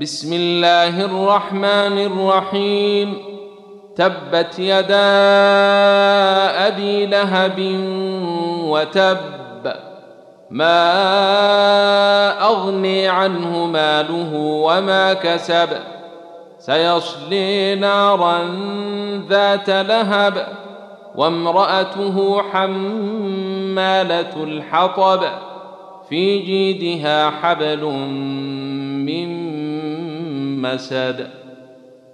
بسم الله الرحمن الرحيم. تبت يدا أبي لهب وتب. ما أغني عنه ماله وما كسب. سيصلي نارا ذات لهب. وامرأته حمالة الحطب. في جيدها حبل من Fatima said,